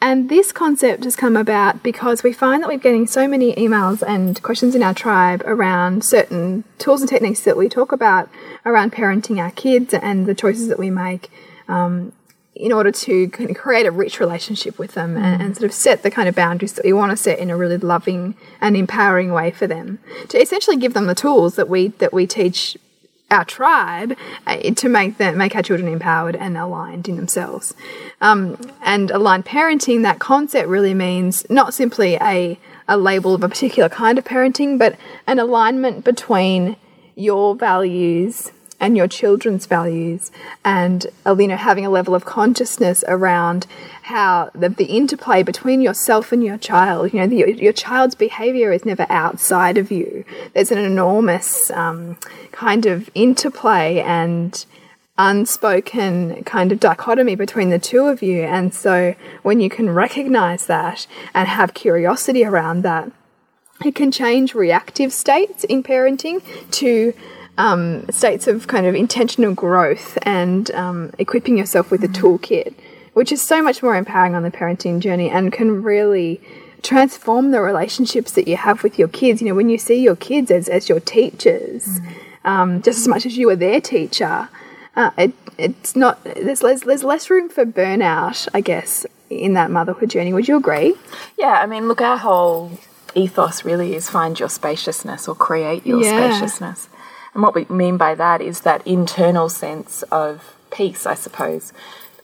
And this concept has come about because we find that we're getting so many emails and questions in our tribe around certain tools and techniques that we talk about around parenting our kids and the choices that we make um, in order to kind of create a rich relationship with them and, and, sort of set the kind of boundaries that we want to set in a really loving and empowering way for them. To essentially give them the tools that we that we teach our tribe uh, to make them make our children empowered and aligned in themselves. Um, and aligned parenting, that concept really means not simply a a label of a particular kind of parenting, but an alignment between your values and your children's values. And you know having a level of consciousness around how the, the interplay between yourself and your child you know the, your, your, child's behavior is never outside of you. There's an enormous um, kind of interplay and unspoken kind of dichotomy between the two of you. And so when you can recognize that and have curiosity around that it can change reactive states in parenting to um, states of kind of intentional growth and um, equipping yourself with a toolkit, which is so much more empowering on the parenting journey and can really transform the relationships that you have with your kids. You know, when you see your kids as, as your teachers, mm. um, just as much as you are their teacher, uh, it, it's not, there's less, there's less room for burnout, I guess, in that motherhood journey. Would you agree? Yeah, I mean, look, our whole ethos really is find your spaciousness or create your yeah. spaciousness. And what we mean by that is that internal sense of peace, I suppose.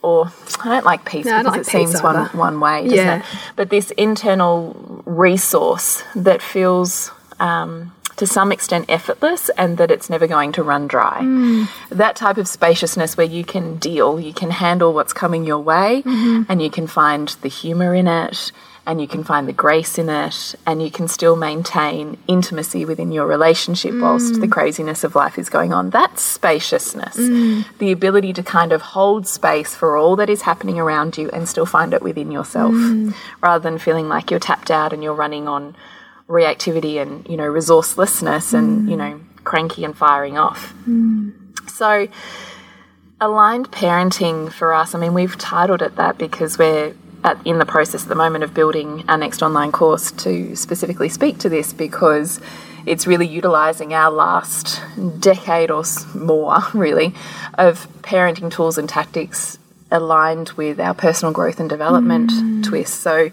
Or I don't like peace no, because like it seems one, one way, yeah. It? But this internal resource that feels um, to some extent effortless and that it's never going to run dry. Mm. That type of spaciousness where you can deal, you can handle what's coming your way mm -hmm. and you can find the humor in it and you can find the grace in it and you can still maintain intimacy within your relationship mm. whilst the craziness of life is going on. That's spaciousness. Mm. The ability to kind of hold space for all that is happening around you and still find it within yourself mm. rather than feeling like you're tapped out and you're running on reactivity and, you know, resourcelessness and, you know, cranky and firing off. So, aligned parenting for us, I mean, we've titled it that because we're at, in the process at the moment of building our next online course to specifically speak to this because it's really utilizing our last decade or more, really, of parenting tools and tactics aligned with our personal growth and development mm. twists. So,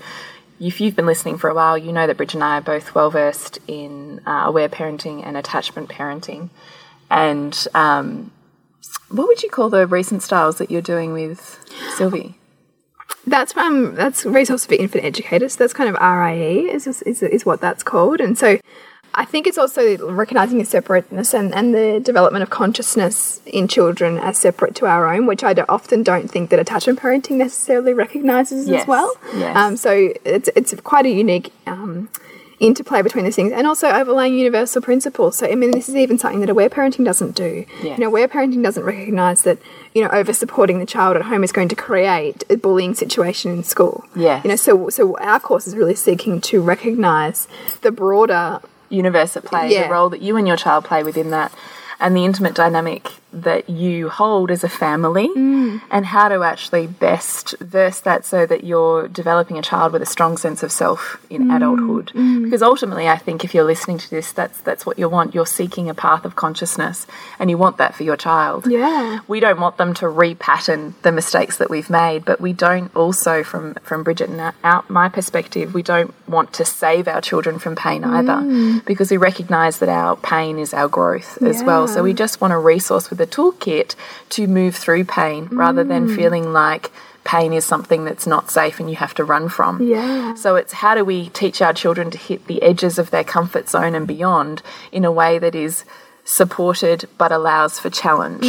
if you've been listening for a while, you know that Bridget and I are both well versed in uh, aware parenting and attachment parenting. And um, what would you call the recent styles that you're doing with Sylvie? That's um that's resource for infant educators. That's kind of RIE is, is is what that's called, and so I think it's also recognizing a separateness and, and the development of consciousness in children as separate to our own, which I do, often don't think that attachment parenting necessarily recognizes yes. as well. Yes. Um, so it's it's quite a unique. Um, interplay between these things and also overlaying universal principles. So, I mean, this is even something that aware parenting doesn't do. Yes. You know, aware parenting doesn't recognize that, you know, over supporting the child at home is going to create a bullying situation in school. Yeah. You know, so, so our course is really seeking to recognize the broader universe at play, yeah. the role that you and your child play within that and the intimate dynamic that you hold as a family mm. and how to actually best verse that so that you're developing a child with a strong sense of self in mm. adulthood mm. because ultimately I think if you're listening to this that's that's what you want you're seeking a path of consciousness and you want that for your child yeah we don't want them to repattern the mistakes that we've made but we don't also from from Bridget and out my perspective we don't want to save our children from pain either mm. because we recognize that our pain is our growth yeah. as well so we just want a resource with a toolkit to move through pain mm. rather than mm. feeling like pain is something that's not safe and you have to run from. Yeah. So it's how do we teach our children to hit the edges of their comfort zone and beyond in a way that is supported but allows for challenge.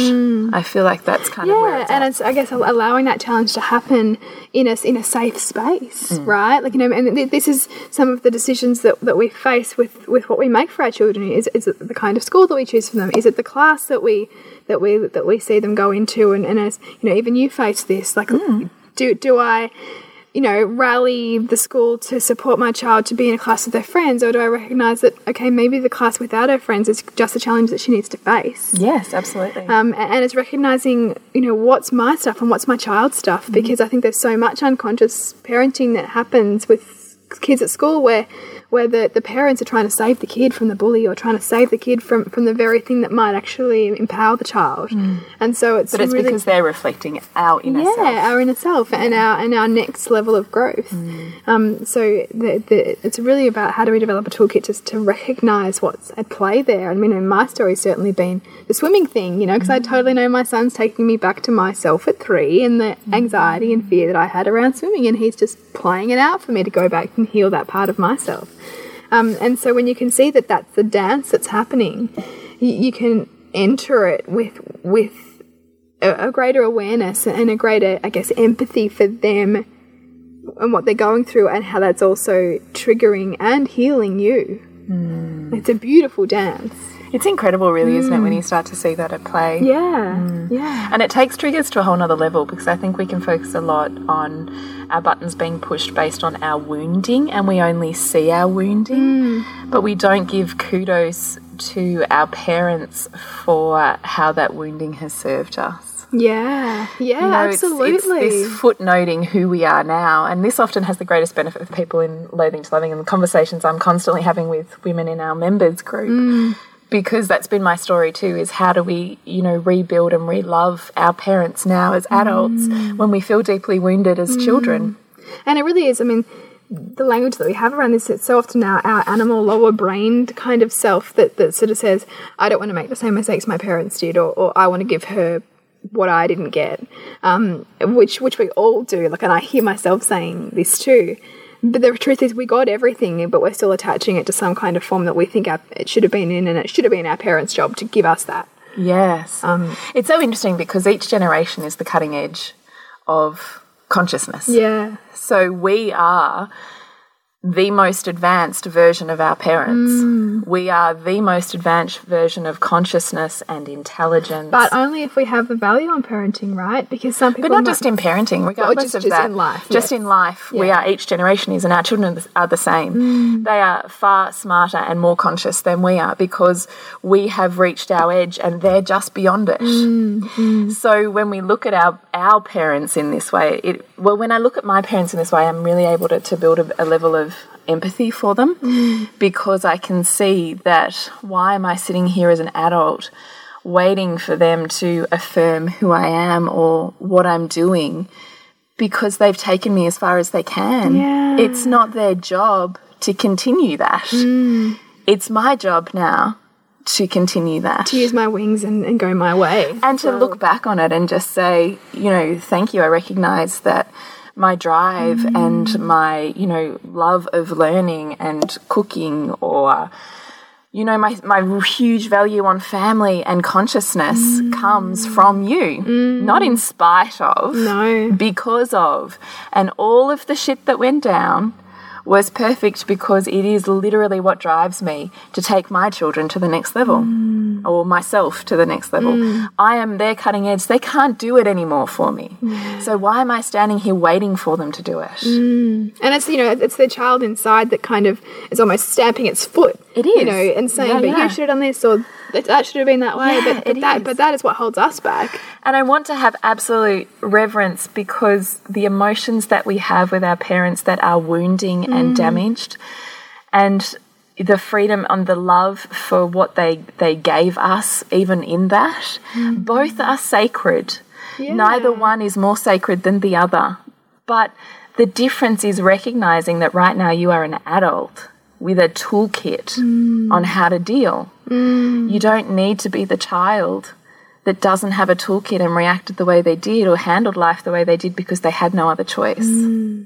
I feel like that's kind of where Mm. Yeah, it's and at. it's I guess allowing that challenge to happen in a in a safe space, Mm. right? Like you know, and th- this is some of the decisions that, that we face with with what we make for our children. Is is it the kind of school that we choose for them? Is it the class that we that we that we see them go into? And, and as you know, even you face this, like Mm. do do I you know, rally the school to support my child to be in a class with their friends, or do I recognise that okay, maybe the class without her friends is just a challenge that she needs to face? yes, absolutely. Um, and it's recognizing, you know, what's my stuff and what's my child's stuff because I think there's so much unconscious parenting that happens with kids at school where where the, the parents are trying to save the kid from the bully or trying to save the kid from, from the very thing that might actually empower the child. Hmm. And so it's but it's really because they're reflecting our inner yeah, self. our inner self and our and our next level of growth. Hmm. Um, so the, the, it's really about how do we develop a toolkit just to recognize what's at play there. I mean, my story's certainly been the swimming thing, you know, because I hmm. totally know my son's taking me back to myself at three and the anxiety and fear that I had around swimming, and he's just playing it out for me to go back and heal that part of myself. Um, and so when you can see that that's the dance that's happening, you, you can enter it with with a, a greater awareness and a greater, I guess, empathy for them and what they're going through, and how that's also triggering and healing you. It's a beautiful dance. It's incredible, really, isn't it, when mm. you start to see that at play? Yeah, mm. yeah, And it takes triggers to a whole nother level because I think we can focus a lot on our buttons being pushed based on our wounding and we only see our wounding, mm. but we don't give kudos to our parents for how that wounding has served us. yeah, yeah. You know, absolutely. It's, this footnoting who we are now, and this often has the greatest benefit for people in Loathing to Loving and the conversations I'm constantly having with women in our members group. Because that's been my story too, is how do we, you know, rebuild and re-love our parents now as adults when we feel deeply wounded as children. And it really is. I mean, the language that we have around this, it's so often our, our animal, lower brained kind of self that, that sort of says, I don't want to make the same mistakes my parents did, or, or I want to give her what I didn't get, um, which which we all do. Like, and I hear myself saying this too. But the truth is, we got everything, but we're still attaching it to some kind of form that we think our, it should have been in, and it should have been our parents' job to give us that. Yes. Um, it's so interesting because each generation is the cutting edge of consciousness. Yeah, So we are the most advanced version of our parents. Mm. We are the most advanced version of consciousness and intelligence. but only if we have the value on parenting, right? Because some people, but not just in parenting, regardless just- of just that. in life, Just yes. in life, we are each generation is, and our children are the- are the same. Mm. They are far smarter and more conscious than we are because we have reached our edge, and they're just beyond it. Mm, So when we look at our our parents in this way, it well, when I look at my parents in this way, I'm really able to, to build a, a level of empathy for them because I can see that why am I sitting here as an adult waiting for them to affirm who I am or what I'm doing because they've taken me as far as they can. Yeah. It's not their job to continue that. Hmm. It's my job now to continue that to use my wings and, and go my way. and to look back on it and just say, you know, thank you. I recognize that my drive and mm. my, you know, love of learning and cooking or you know my my huge value on family and consciousness mm. comes from you. Mm. Not in spite of No. because of. And all of the shit that went down was perfect because it is literally what drives me to take my children to the next level mm. or myself to the next level. Mm. I am their cutting edge. They can't do it anymore for me. Mm. So why am I standing here waiting for them to do it? And it's you know it's their child inside that kind of is almost stamping its foot. It you know, and saying, Yeah, "But yeah. you should have done this," or "That that should have been that way." Yeah, but, but that is. but that is what holds us back. And I want to have absolute reverence because the emotions that we have with our parents that are wounding and mm. damaged, and the freedom and the love for what they, they gave us, even in that, mm. both are sacred. Neither one is more sacred than the other. But the difference is recognizing that right now you are an adult with a toolkit mm. on how to deal. Mm. You don't need to be the child that doesn't have a toolkit and reacted the way they did or handled life the way they did because they had no other choice. Mm.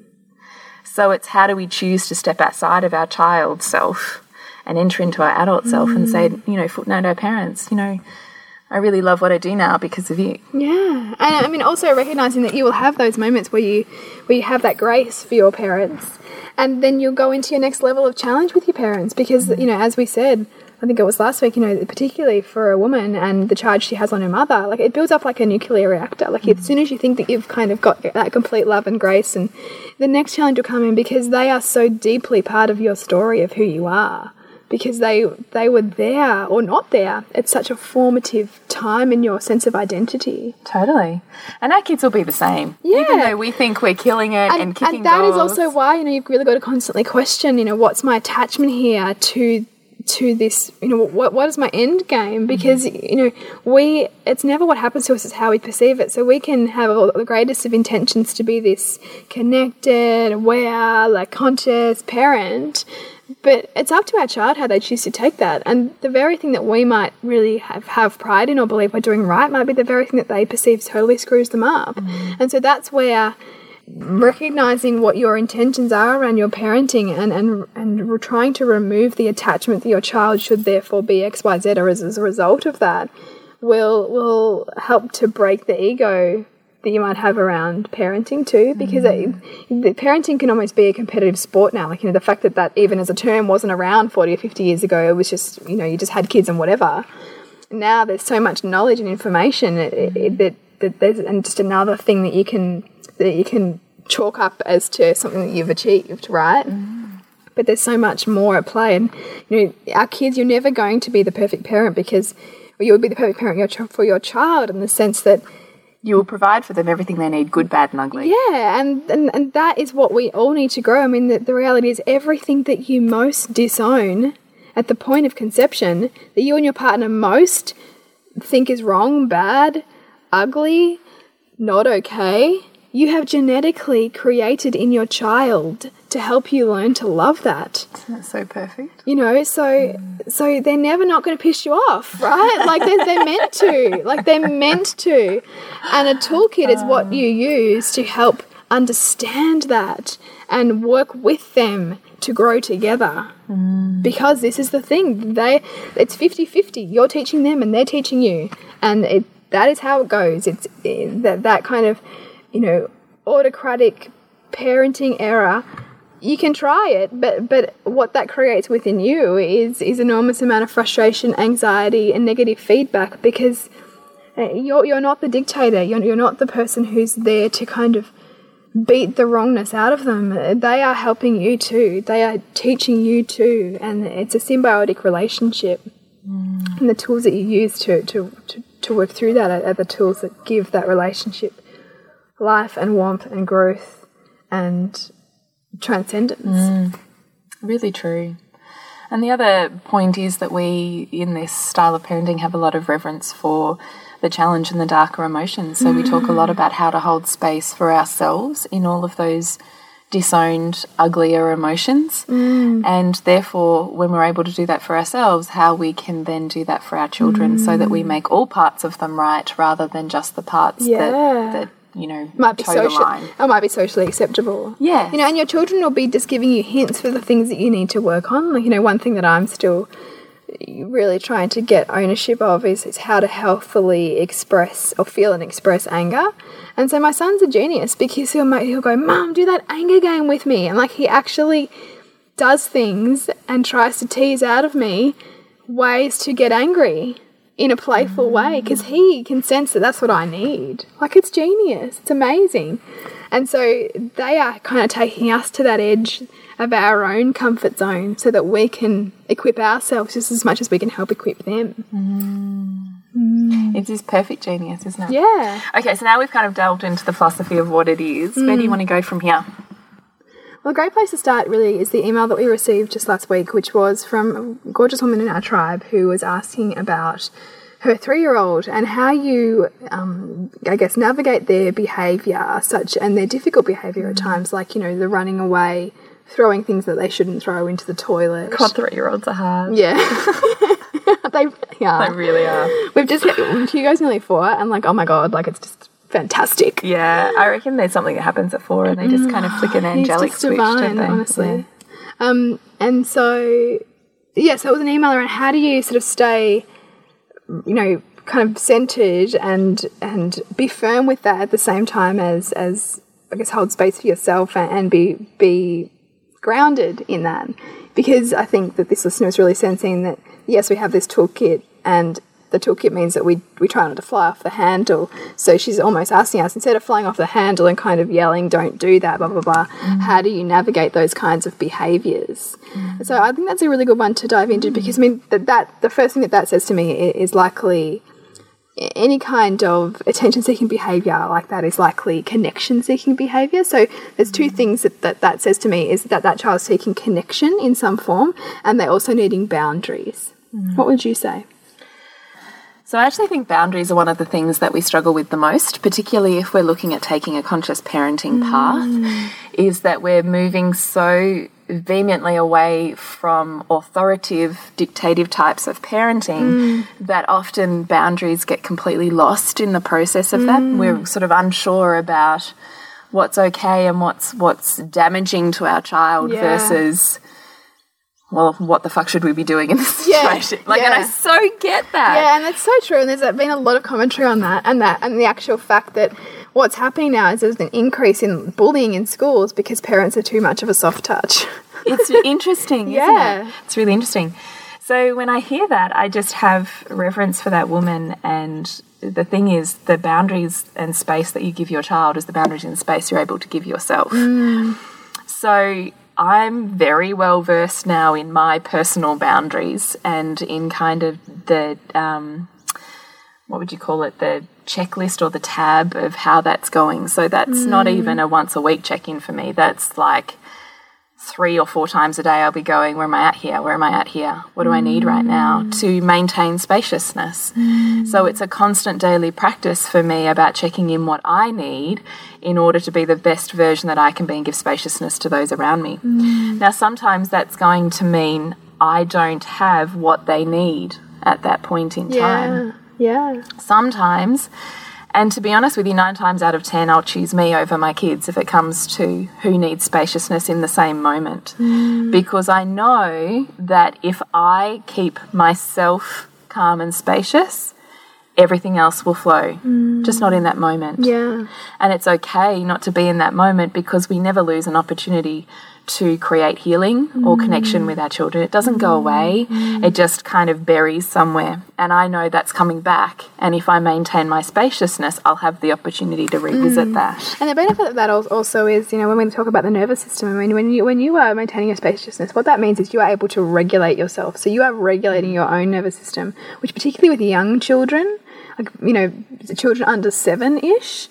So it's how do we choose to step outside of our child self and enter into our adult self and say, you know, footnote our parents, you know, I really love what I do now because of you. Yeah, and I mean also recognizing that you will have those moments where you where you have that grace for your parents, and then you'll go into your next level of challenge with your parents because you know as we said. I think it was last week, you know, particularly for a woman and the charge she has on her mother, like it builds up like a nuclear reactor. Like as soon as you think that you've kind of got that complete love and grace, and the next challenge will come in because they are so deeply part of your story of who you are because they they were there or not there at such a formative time in your sense of identity. Totally. And our kids will be the same. Yeah. Even though we think we're killing it and, And, kicking and that is goals. also why you know you've really got to constantly question you know what's my attachment here to to this you know what what is my end game mm-hmm. because you know we it's never what happens to us it's how we perceive it so we can have all the greatest of intentions to be this connected aware like conscious parent but it's up to our child how they choose to take that. And the very thing that we might really have, have pride in or believe we're doing right might be the very thing that they perceive totally screws them up. Mm. And so that's where recognizing what your intentions are around your parenting and and and trying to remove the attachment that your child should therefore be xyz or as, as a result of that will will help to break the ego that you might have around parenting too because the parenting can almost be a competitive sport now. Like you know the fact that that even as a term wasn't around 40 or 50 years ago it was just you know you just had kids and whatever. Now there's so much knowledge and information it, it- that, that there's and just another thing that you can that you can chalk up as to something that you've achieved right? But there's so much more at play. And you know our kids you're never going to be the perfect parent because you'll be the perfect parent for your child in the sense that you will provide for them everything they need, good, bad, and ugly. yeah, and, and, and that is what we all need to grow. I mean, the, the reality is everything that you most disown at the point of conception, that you and your partner most think is wrong, bad, ugly, not okay, you have genetically created in your child to help you learn to love that. So perfect. you know so so they're never not going to piss you off right? Like they're, they're meant to. Like they're meant to. And a toolkit is what you use to help understand that and work with them to grow together. Because this is the thing they it's 50-50 you're teaching them and they're teaching you. And it that is how it goes. It's eh, that that kind of you know autocratic parenting era you can try it but but what that creates within you is is enormous amount of frustration anxiety and negative feedback because uh, you're you're not the dictator. You're, you're not the person who's there to kind of beat the wrongness out of them. They are helping you too. They are teaching you too and it's a symbiotic relationship. And the tools that you use to to to, to work through that are, are the tools that give that relationship life and warmth and growth and transcendence mm. Really true. And the other point is that we, in this style of parenting, have a lot of reverence for the challenge and the darker emotions. So we talk a lot mm. about how to hold space for ourselves in all of those disowned, uglier emotions. Mm. And therefore, when we're able to do that for ourselves, how we can then do that for our children so that we make all parts of them right rather than just the parts Yeah. that, that, you know, might be social line. it might be socially acceptable. Yeah. you know and your children will be just giving you hints for the things that you need to work on. Like you know one thing that i'm still really trying to get ownership of is, is how to healthfully express or feel and express anger. And so my son's a genius because he'll make, he'll go mom do that anger game with me. And like he actually does things and tries to tease out of me ways to get angry in a playful way because he can sense that that's what I need. Like it's genius, it's amazing. And so they are kind of taking us to that edge of our own comfort zone so that we can equip ourselves just as much as we can help equip them. It's this perfect genius, isn't it? Yeah. Okay, so now we've kind of delved into the philosophy of what it is. Where do you mm. want to go from here? Well, a great place to start really is the email that we received just last week, which was from a gorgeous woman in our tribe who was asking about her three year old and how you, um, I guess, navigate their behaviour, such and their difficult behaviour at times, like, you know, the running away, throwing things that they shouldn't throw into the toilet. God, three year olds are hard. Yeah. they really are. They really are. We've just, Hugo's nearly four, and like, oh my god, like, it's just fantastic. Yeah, I reckon there's something that happens at four and they just kind of flick an He's angelic just switch, divine, don't they? honestly. Yeah. Um, and so yeah, so it was an email around how do you sort of stay, you know, kind of centered and and be firm with that at the same time as as I guess hold space for yourself and, and be be grounded in that because I think that this listener is really sensing that yes we have this toolkit and the toolkit means that we we try not to fly off the handle. So she's almost asking us instead of flying off the handle and kind of yelling, "Don't do that," blah blah blah. Mm. How do you navigate those kinds of behaviors? Mm. So I think that's a really good one to dive into because I mean that that the first thing that that says to me is likely any kind of attention seeking behavior like that is likely connection seeking behavior. So there's two mm. things that, that that says to me is that that child's seeking connection in some form and they're also needing boundaries. Mm. What would you say? So, I actually think boundaries are one of the things that we struggle with the most, particularly if we're looking at taking a conscious parenting mm. path, is that we're moving so vehemently away from authoritative, dictative types of parenting mm. that often boundaries get completely lost in the process of mm. that. We're sort of unsure about what's okay and what's what's damaging to our child yeah. versus well, what the fuck should we be doing in this situation? Yeah, like, yeah. and I so get that. Yeah, and that's so true. And there's been a lot of commentary on that, and that, and the actual fact that what's happening now is there's an increase in bullying in schools because parents are too much of a soft touch. it's interesting, yeah. It? It's really interesting. So when I hear that, I just have reverence for that woman. And the thing is, the boundaries and space that you give your child is the boundaries and space you're able to give yourself. Mm. So I'm very well versed now in my personal boundaries and in kind of the um, what would you call it the checklist or the tab of how that's going. So that's mm. not even a once a week check in for me. That's like three or four times a day I'll be going, where am I at here? Where am I at here? What do I need right now mm. to maintain spaciousness? Mm. So it's a constant daily practice for me about checking in what I need in order to be the best version that I can be and give spaciousness to those around me. Mm. Now, sometimes that's going to mean I don't have what they need at that point in yeah. time. Yeah. Sometimes and to be honest with you, nine times out of ten, I'll choose me over my kids if it comes to who needs spaciousness in the same moment. Mm. Because I know that if I keep myself calm and spacious, everything else will flow, mm. just not in that moment. Yeah. And it's okay not to be in that moment because we never lose an opportunity to create healing mm. or connection with our children. It doesn't go away, mm. it just kind of buries somewhere. And I know that's coming back. And if I maintain my spaciousness, I'll have the opportunity to revisit mm. that. And the benefit of that also is, you know, when we talk about the nervous system, I mean, when you when you are maintaining your spaciousness, what that means is you are able to regulate yourself. So you are regulating your own nervous system, which particularly with young children, like you know, children under seven ish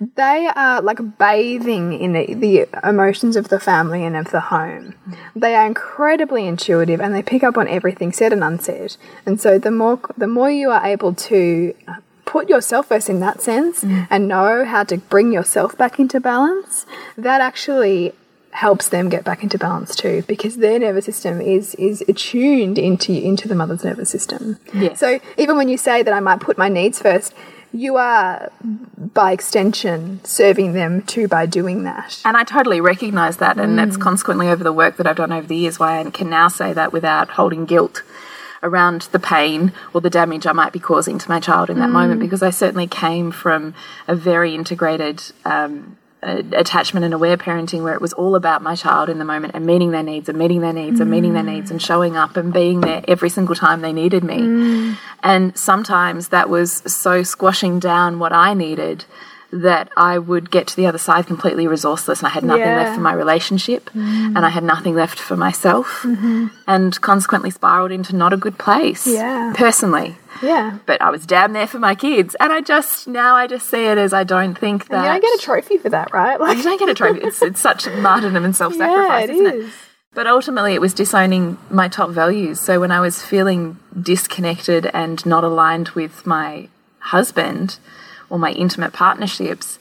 they are like bathing in the, the, emotions of the family and of the home. They are incredibly intuitive and they pick up on everything said and unsaid. And so the more the more you are able to uh, put yourself first in that sense mm. and know how to bring yourself back into balance, that actually helps them get back into balance too because their nervous system is is attuned into into the mother's nervous system. Yes. So even when you say that I might put my needs first, you are, by extension, serving them too by doing that. And I totally recognize that, and mm. that's consequently over the work that I've done over the years why I can now say that without holding guilt around the pain or the damage I might be causing to my child in that mm. moment because I certainly came from a very integrated um, attachment and aware parenting where it was all about my child in the moment and meeting their needs and meeting their needs mm. and meeting their needs and showing up and being there every single time they needed me. Mm. And sometimes that was so squashing down what I needed that I would get to the other side completely resourceless and I had nothing yeah. left for my relationship mm. and I had nothing left for myself -hmm. and consequently spiraled into not a good place yeah. personally. Yeah. But I was damn there for my kids. And I just, now I just see it as I don't think that. And you don't get a trophy for that, right? Like, you don't get a trophy. It's, it's such martyrdom and self sacrifice, yeah, isn't is. it? But ultimately, it was disowning my top values. So when I was feeling disconnected and not aligned with my husband or my intimate partnerships,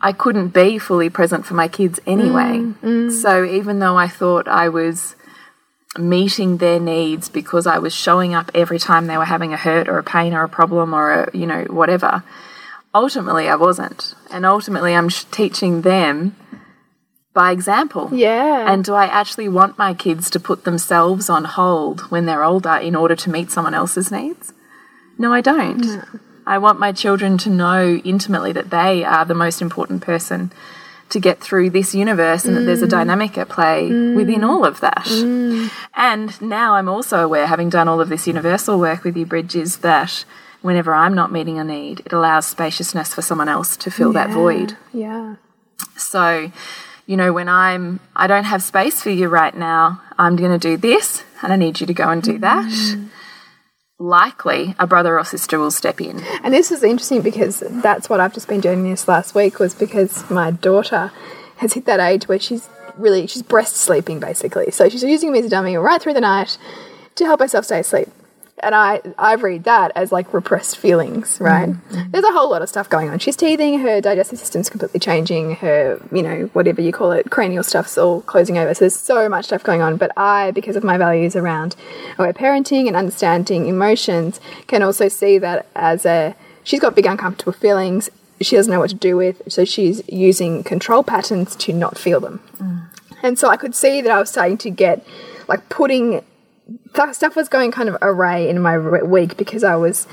I couldn't be fully present for my kids anyway. Mm, mm. So even though I thought I was meeting their needs because I was showing up every time they were having a hurt or a pain or a problem or a, you know, whatever. Ultimately, I wasn't. And ultimately, I'm teaching them by example. Yeah. And do I actually want my kids to put themselves on hold when they're older in order to meet someone else's needs? No, I don't. No. I want my children to know intimately that they are the most important person to get through this universe and mm. that there's a mm. dynamic at play mm. within all of that. Mm. And now I'm also aware, having done all of this universal work with you, Bridges, that whenever I'm not meeting a need, it allows spaciousness for someone else to fill yeah. that void. Yeah. So, you know, when I'm, I don't have space for you right now, I'm going to do this and I need you to go and do that. Likely a brother or sister will step in. And this is interesting because that's what I've just been doing this last week was because my daughter has hit that age where she's really, she's breast sleeping basically. So she's using me as a dummy right through the night to help herself stay asleep and I I read that as like repressed feelings, right? Mm -hmm. There's a whole lot of stuff going on. She's teething, her digestive system's completely changing, her you know whatever you call it, cranial stuff's all closing over. So there's so much stuff going on. But I, because of my values around aware parenting and understanding emotions, can also see that as a she's got big uncomfortable feelings. She doesn't know what to do with, so she's using control patterns to not feel them. Mm. And so I could see that I was starting to get like putting that stuff was going kind of array in my week because I was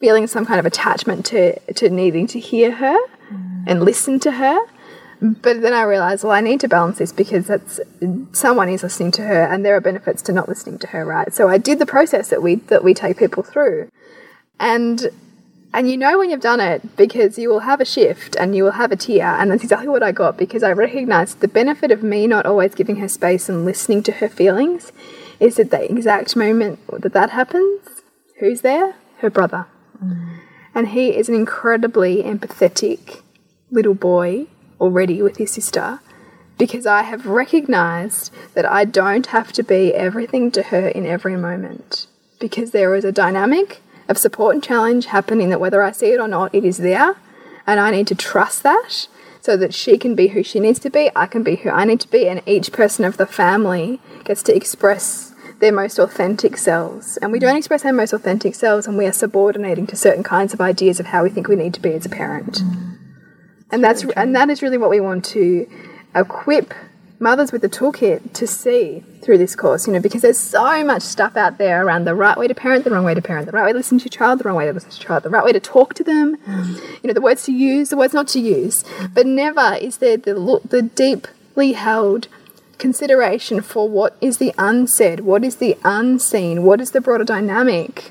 feeling some kind of attachment to to needing to hear her mm. and listen to her. But then I realized, well, I need to balance this because that's someone is listening to her, and there are benefits to not listening to her, right? So I did the process that we that we take people through, and and you know when you've done it because you will have a shift and you will have a tear, and that's exactly what I got because I recognized the benefit of me not always giving her space and listening to her feelings is at the exact moment that that happens, who's there? Her brother. Mm. And he is an incredibly empathetic little boy already with his sister because I have recognized that I don't have to be everything to her in every moment because there is a dynamic of support and challenge happening that whether I see it or not, it is there. And I need to trust that so that she can be who she needs to be, I can be who I need to be, and each person of the family gets to express their most authentic selves. And we don't express our most authentic selves and we are subordinating to certain kinds of ideas of how we think we need to be as a parent. Mm. And that's and that is really what we want to equip mothers with the toolkit to see through this course, you know, because there's so much stuff out there around the right way to parent, the wrong way to parent, the right way to listen to your child, the wrong way to listen to your child, the right way to talk to them, mm. you know, the words to use, the words not to use. But never is there the, the deeply held consideration for what is the unsaid, what is the unseen, what is the broader dynamic.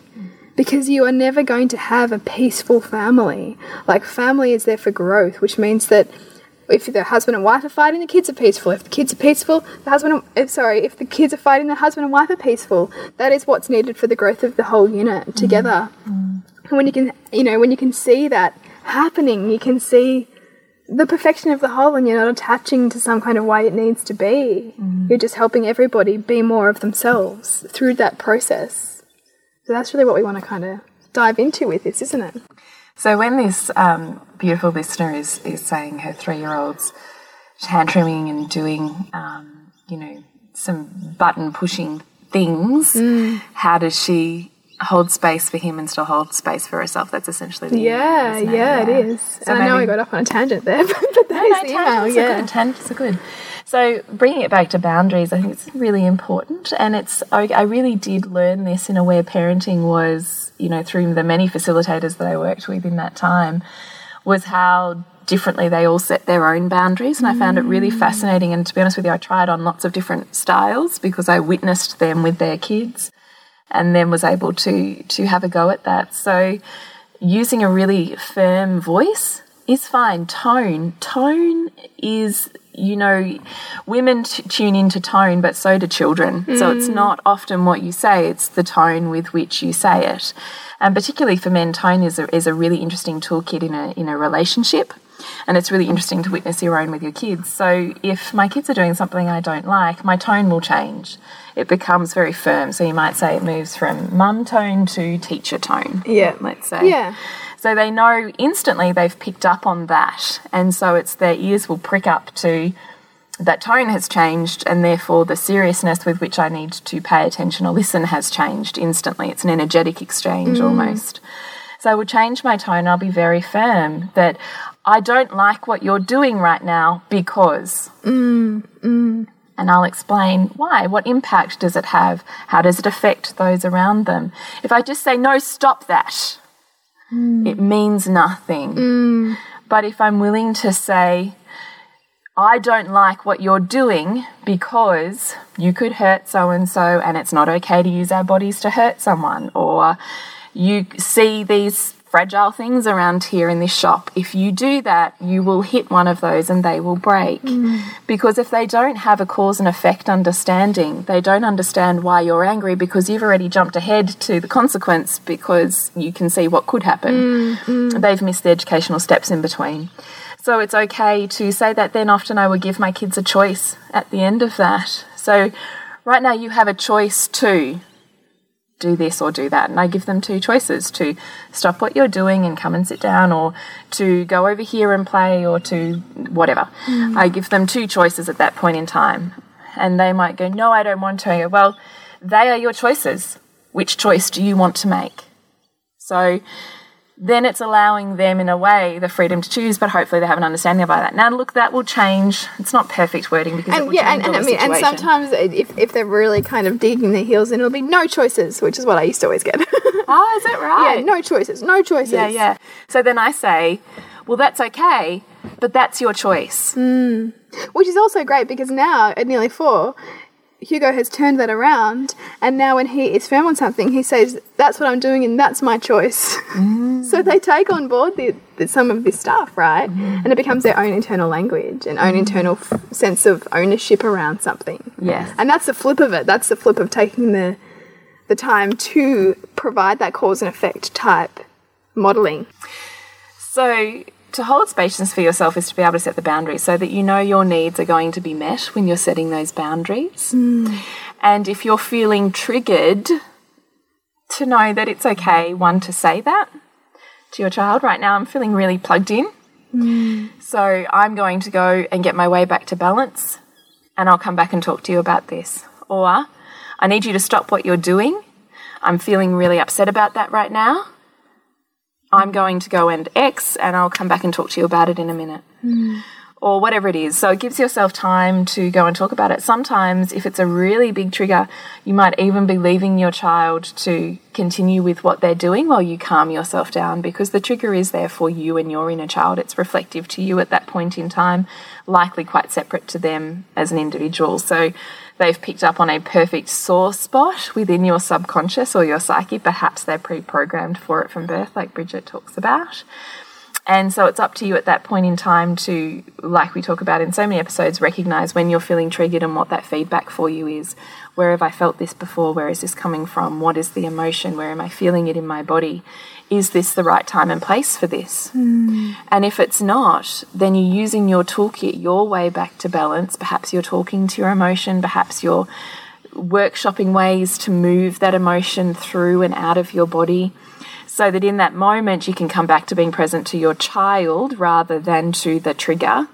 Because you are never going to have a peaceful family. Like, family is there for growth, which means that if the husband and wife are fighting, the kids are peaceful. If the kids are peaceful, the husband and, sorry, if the kids are fighting, the husband and wife are peaceful. That is what's needed for the growth of the whole unit together. Mm. And when you can, you know, when you can see that happening, you can see the perfection of the whole and you're not attaching to some kind of way it needs to be. Mm. You're just helping everybody be more of themselves through that process. So that's really what we want to kind of dive into with this, isn't it? So when this um, beautiful listener is, is saying her three-year-old's tantruming and doing, um, you know, some button pushing things, mm. how does she hold space for him and still hold space for herself. That's essentially the yeah, email, yeah, yeah, it is. So and I know I got off on a tangent there, but, that no, is no, the email. Yeah, good. tangents are good. So bringing it back to boundaries, I think it's really important, and it's I, I really did learn this in aware parenting was you know through the many facilitators that I worked with in that time was how differently they all set their own boundaries and I found it really mm. fascinating and to be honest with you I tried on lots of different styles because I witnessed them with their kids and then was able to to have a go at that. So using a really firm voice is fine. Tone, tone is you know, women tune into tone, but so do children. Mm. So it's mm. not often what you say; it's the tone with which you say it. And particularly for men, tone is a, is a really interesting toolkit in a in a relationship. And it's really interesting to witness your own with your kids. So if my kids are doing something I don't like, my tone will change it becomes very firm. So you might say it moves from mum tone to teacher tone. Yeah. Let's say. Yeah. So they know instantly they've picked up on that. And so it's their ears will prick up to that tone has changed and therefore the seriousness with which I need to pay attention or listen has changed instantly. It's an energetic exchange mm. almost. So I will change my tone. I'll be very firm that I don't like what you're doing right now because. And I'll explain why. What impact does it have? How does it affect those around them? If I just say, no, stop that, Mm. it means nothing. Mm. But if I'm willing to say, I don't like what you're doing because you could hurt so and so, and it's not okay to use our bodies to hurt someone, or you see these fragile things around here in this shop. If you do that, you will hit one of those and they will break. Mm. Because if they don't have a cause and effect understanding, they don't understand why you're angry because you've already jumped ahead to the consequence because you can see what could happen. Mm-hmm. They've missed the educational steps in between. So it's okay to say that then often I would give my kids a choice at the end of that. So right now you have a choice to do this or do that. And I give them two choices to stop what you're doing and come and sit down, or to go over here and play, or to whatever. Mm. I give them two choices at that point in time. And they might go, No, I don't want to. Well, they are your choices. Which choice do you want to make? So then it's allowing them, in a way, the freedom to choose, but hopefully they have an understanding about that. Now, look, that will change. It's not perfect wording because it And will yeah, and, change and I mean, and sometimes if, if they're really kind of digging their heels in, it'll be no choices, which is what I used to always get. Oh, is that right? yeah, no choices, no choices. Yeah, yeah. So then I say, well, that's okay, but that's your choice. Hmm. Which is also great because now at nearly four, Hugo has turned that around, and now when he is firm on something, he says, "That's what I'm doing, and that's my choice." so they take on board the, the, some of this stuff, right? Mm-hmm. And it becomes their own internal language and own mm-hmm. internal f sense of ownership around something. Yes. And that's the flip of it. That's the flip of taking the the time to provide that cause and effect type modeling. So to hold spaciousness for yourself is to be able to set the boundaries so that you know your needs are going to be met when you're setting those boundaries. Hmm. And if you're feeling triggered, to know that it's okay, one, to say that to your child. Right now, I'm feeling really plugged in. Hmm. So I'm going to go and get my way back to balance, and I'll come back and talk to you about this. Or I need you to stop what you're doing. I'm feeling really upset about that right now. I'm going to go and X and I'll come back and talk to you about it in a minute. Hmm. Or whatever it is. So it gives yourself time to go and talk about it. Sometimes, if it's a really big trigger, you might even be leaving your child to continue with what they're doing while you calm yourself down because the trigger is there for you and your inner child. It's reflective to you at that point in time, likely quite separate to them as an individual. So they've picked up on a perfect sore spot within your subconscious or your psyche. Perhaps they're pre programmed for it from birth, like Bridget talks about. And so it's up to you at that point in time to, like we talk about in so many episodes, recognize when you're feeling triggered and what that feedback for you is. Where have I felt this before? Where is this coming from? What is the emotion? Where am I feeling it in my body? Is this the right time and place for this? Hmm. And if it's not, then you're using your toolkit, your way back to balance. Perhaps you're talking to your emotion, perhaps you're workshopping ways to move that emotion through and out of your body so that in that moment you can come back to being present to your child rather than to the trigger.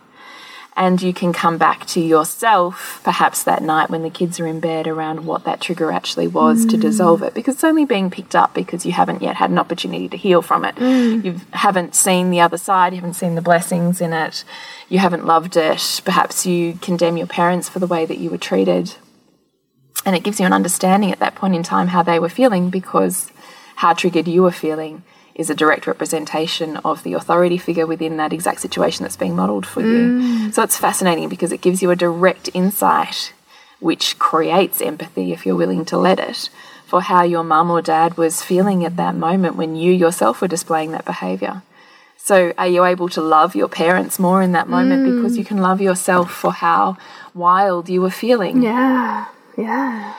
And you can come back to yourself, perhaps that night when the kids are in bed, around what that trigger actually was to dissolve it. Because it's only being picked up because you haven't yet had an opportunity to heal from it. Mm. You haven't seen the other side, you haven't seen the blessings in it, you haven't loved it. Perhaps you condemn your parents for the way that you were treated. And it gives you an understanding at that point in time how they were feeling because how triggered you were feeling is a direct representation of the authority figure within that exact situation that's being modeled for you. Mm. So it's fascinating because it gives you a direct insight which creates empathy if you're willing to let it for how your mum or dad was feeling at that moment when you yourself were displaying that behavior. So are you able to love your parents more in that moment because mm. you can love yourself for how wild you were feeling? Yeah, yeah.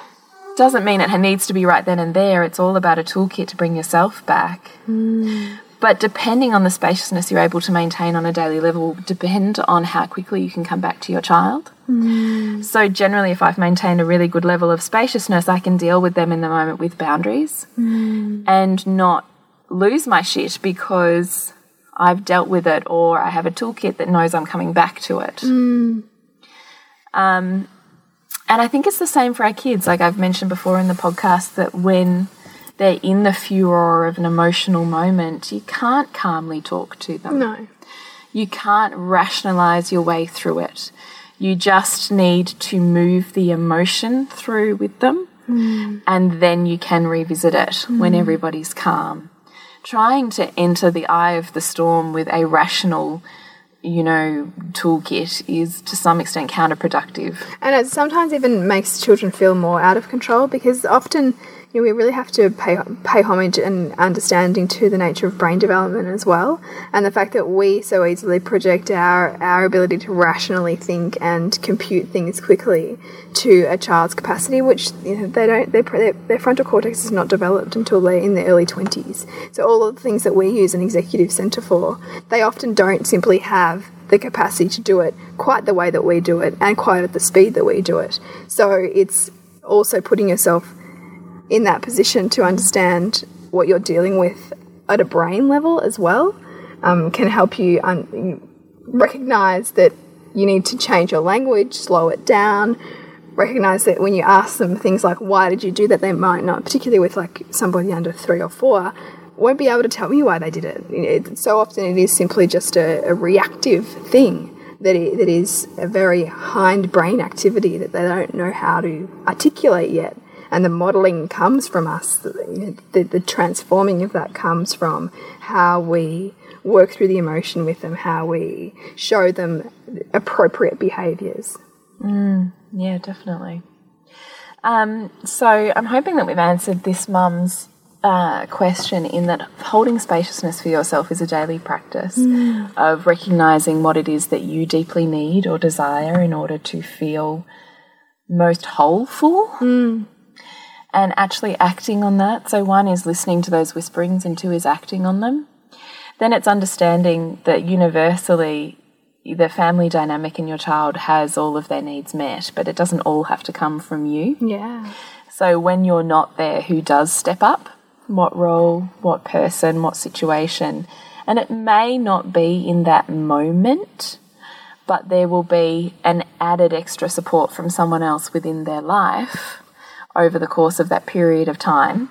Doesn't mean it needs to be right then and there. It's all about a toolkit to bring yourself back. Hmm. But depending on the spaciousness you're able to maintain on a daily level, depend on how quickly you can come back to your child. Hmm. So generally, if I've maintained a really good level of spaciousness, I can deal with them in the moment with boundaries hmm. and not lose my shit because I've dealt with it or I have a toolkit that knows I'm coming back to it. Um, and I think it's the same for our kids. Like I've mentioned before in the podcast, that when they're in the furor of an emotional moment, you can't calmly talk to them. No. You can't rationalize your way through it. You just need to move the emotion through with them, mm. and then you can revisit it mm. when everybody's calm. Trying to enter the eye of the storm with a rational you know, toolkit is to some extent counterproductive. And it sometimes even makes children feel more out of control because often you know, we really have to pay pay homage and understanding to the nature of brain development as well, and the fact that we so easily project our our ability to rationally think and compute things quickly to a child's capacity, which you know, they don't their, their, frontal cortex is not developed until they're in the early twenties. So all of the things that we use an executive centre for, they often don't simply have the capacity to do it quite the way that we do it and quite at the speed that we do it. So it's also putting yourself in that position to understand what you're dealing with at a brain level as well um, can help you recognize that you need to change your language, slow it down, recognize that when you ask them things like, why did you do that, they might not, particularly with like somebody under three or four, won't be able to tell me why they did it. so often it is simply just a, a reactive thing that, it, that is a very hind brain activity that they don't know how to articulate yet and the modeling comes from us. The, the, the, transforming of that comes from how we work through the emotion with them, how we show them appropriate behaviors. Mm, yeah, definitely. Um, so I'm hoping that we've answered this mum's uh, question in that holding spaciousness for yourself is a daily practice mm. of recognizing what it is that you deeply need or desire in order to feel most wholeful. Mm and actually acting on that. So, one is listening to those whisperings, and two is acting on them. Then it's understanding that universally the family dynamic in your child has all of their needs met, but it doesn't all have to come from you. Yeah. So, when you're not there, who does step up? What role, what person, what situation? And it may not be in that moment, but there will be an added extra support from someone else within their life over the course of that period of time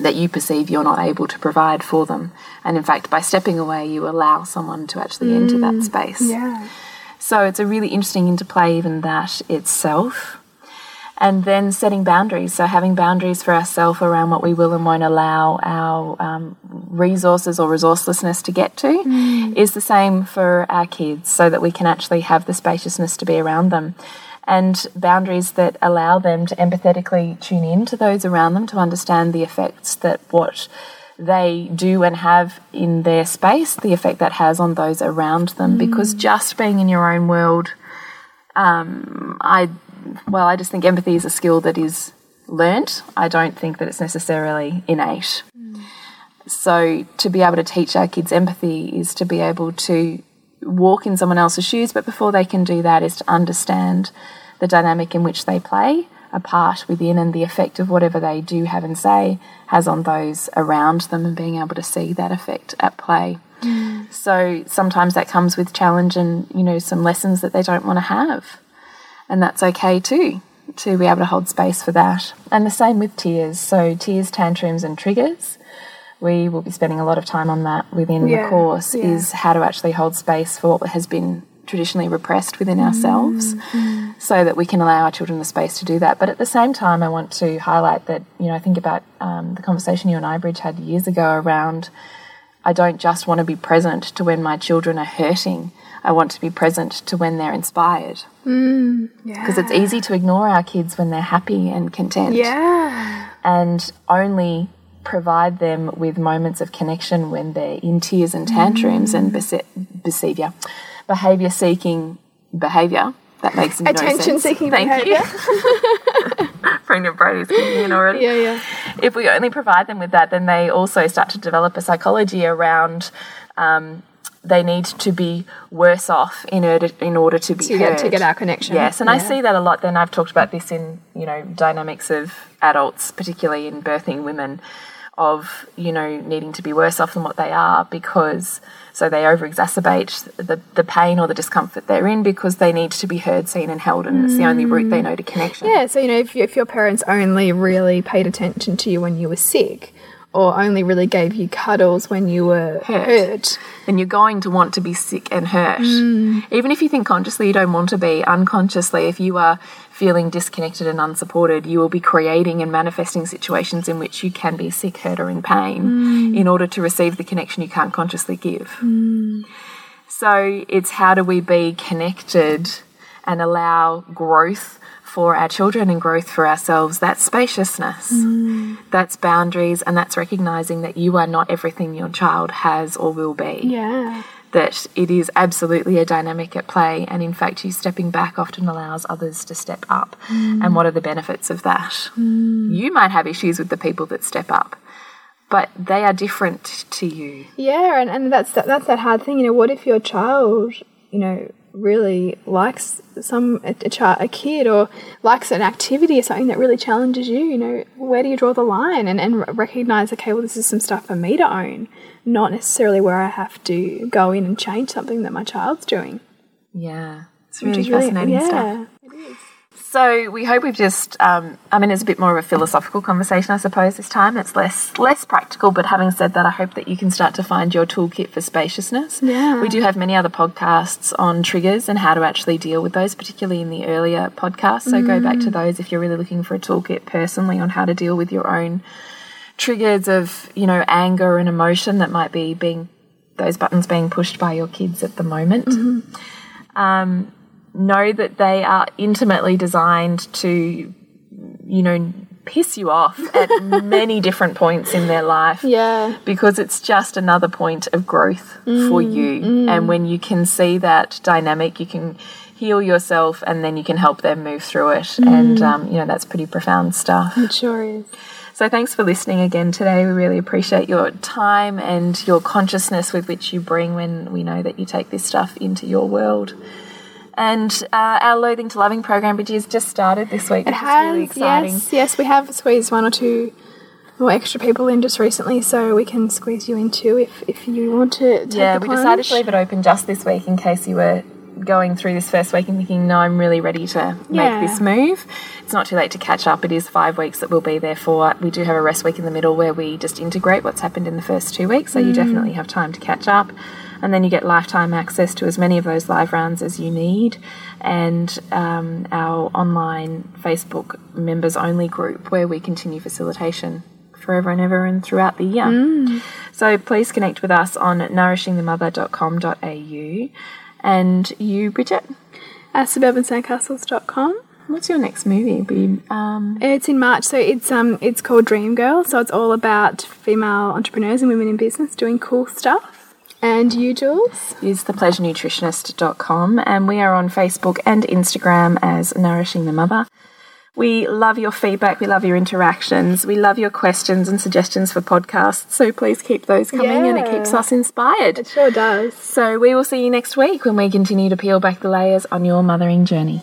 that you perceive you're not able to provide for them. And in fact, by stepping away, you allow someone to actually mm, enter that mm, space. Yeah. So it's a really interesting interplay, even that itself. And then setting boundaries. So having boundaries for ourselves around what we will and won't allow our um, resources or resourcelessness to get to mm. is the same for our kids so that we can actually have the spaciousness to be around them and boundaries that allow them to empathetically tune in to those around them to understand the effects that what they do and have in their space, the effect that has on those around them. Mm. Because just being in your own world, um, I, well, I just think empathy is a skill that is learnt. I don't think that it's necessarily innate. Mm. So to be able to teach our kids empathy is to be able to walk in someone else's shoes, but before they can do that is to understand the dynamic in which they play a part within and the effect of whatever they do have and say has on those around them and being able to see that effect at play. Mm. So sometimes that comes with challenge and, you know, some lessons that they don't want to have. And that's okay too, to be able to hold space for that. And the same with tears. So tears, tantrums, and triggers we will be spending a lot of time on that within yeah, the course yeah. is how to actually hold space for what has been traditionally repressed within mm, ourselves mm. so that we can allow our children the space to do that. But at the same time, I want to highlight that, you know, I think about um, the conversation you and I, Bridge, had years ago around I don't just want to be present to when my children are hurting. I want to be present to when they're inspired. Because mm, yeah. it's easy to ignore our kids when they're happy and content. Yeah. And only provide them with moments of connection when they're in tears and tantrums mm. and behavior, behavior seeking behavior. That makes no attention sense. seeking Thank behavior. you. Pregnant Brady's kicking in already. Yeah, yeah. If we only provide them with that, then they also start to develop a psychology around. Um, they need to be worse off in order in order to be to heard. Get, to get our connection. Yes, and yeah. I see that a lot. Then I've talked about this in you know dynamics of adults, particularly in birthing women, of you know needing to be worse off than what they are because so they over exacerbate the, the pain or the discomfort they're in because they need to be heard seen and held and mm. it's the only route they know to connection yeah so you know if, if your parents only really paid attention to you when you were sick or only really gave you cuddles when you were hurt, hurt. then you're going to want to be sick and hurt. Mm. Even if you think consciously you don't want to be, unconsciously, if you are feeling disconnected and unsupported, you will be creating and manifesting situations in which you can be sick, hurt, or in pain mm. in order to receive the connection you can't consciously give. Mm. So it's how do we be connected and allow growth for our children and growth for ourselves, that's spaciousness, mm. that's boundaries, and that's recognizing that you are not everything your child has or will be. Yeah. That it is absolutely a dynamic at play, and in fact, you stepping back often allows others to step up. Mm. And what are the benefits of that? Mm. You might have issues with the people that step up, but they are different to you. Yeah, and, and that's that, that's that hard thing. You know, what if your child, you know, really likes some a, a, a, kid or likes an activity or something that really challenges you you know where do you draw the line? And, and recognize okay well this is some stuff for me to own not necessarily where i have to go in and change something that my child's doing. Yeah. It's really fascinating really, yeah, stuff so we hope we've just, um, I mean, it's a bit more of a philosophical conversation, I suppose, this time. It's less less practical, but having said that, I hope that you can start to find your toolkit for spaciousness. Yeah. We do have many other podcasts on triggers and how to actually deal with those, particularly in the earlier podcasts. So mm. go back to mm. those if you're really looking for a toolkit personally on how to deal with your own triggers of, you know, anger and emotion that might be being those buttons being pushed by your kids at the moment. Mm -hmm. um, know that they are intimately designed to, you know, piss you off at many different points in their life. Yeah. Because it's just another point of growth mm, for you. Mm. And when you can see that dynamic, you can heal yourself and then you can help them move through it. Mm. And, um, you know, that's pretty profound stuff. It sure is. So thanks for listening again today. We really appreciate your time and your consciousness with which you bring when we know that you take this stuff into your world. And uh, our Loathing to Loving program, which has just started this week, it has, really exciting. Yes, yes, we have squeezed one or two more extra people in just recently, so we can squeeze you in too if, if you want to Yeah, we decided to leave it open just this week in case you were going through this first week and thinking, no, I'm really ready to yeah. make this move. It's not too late to catch up. It is five weeks that we'll be there for. We do have a rest week in the middle where we just integrate what's happened in the first two weeks, so mm. you definitely have time to catch up and then you get lifetime access to as many of those live rounds as you need. And um, our online Facebook members only group where we continue facilitation forever and ever and throughout the year. Mm. So please connect with us on nourishingthemother.com.au. And you, Bridget? At suburbansandcastles.com. What's your next movie? Um, it's in March, so it's um it's called Dream Girl. So it's all about female entrepreneurs and women in business doing cool stuff. And you, Jules? Is thepleasurenutritionist.com, and we are on Facebook and Instagram as Nourishing the Mother. We love your feedback. We love your interactions. We love your questions and suggestions for podcasts. So please keep those coming yeah. and it keeps us inspired. It sure does. So we will see you next week when we continue to peel back the layers on your mothering journey.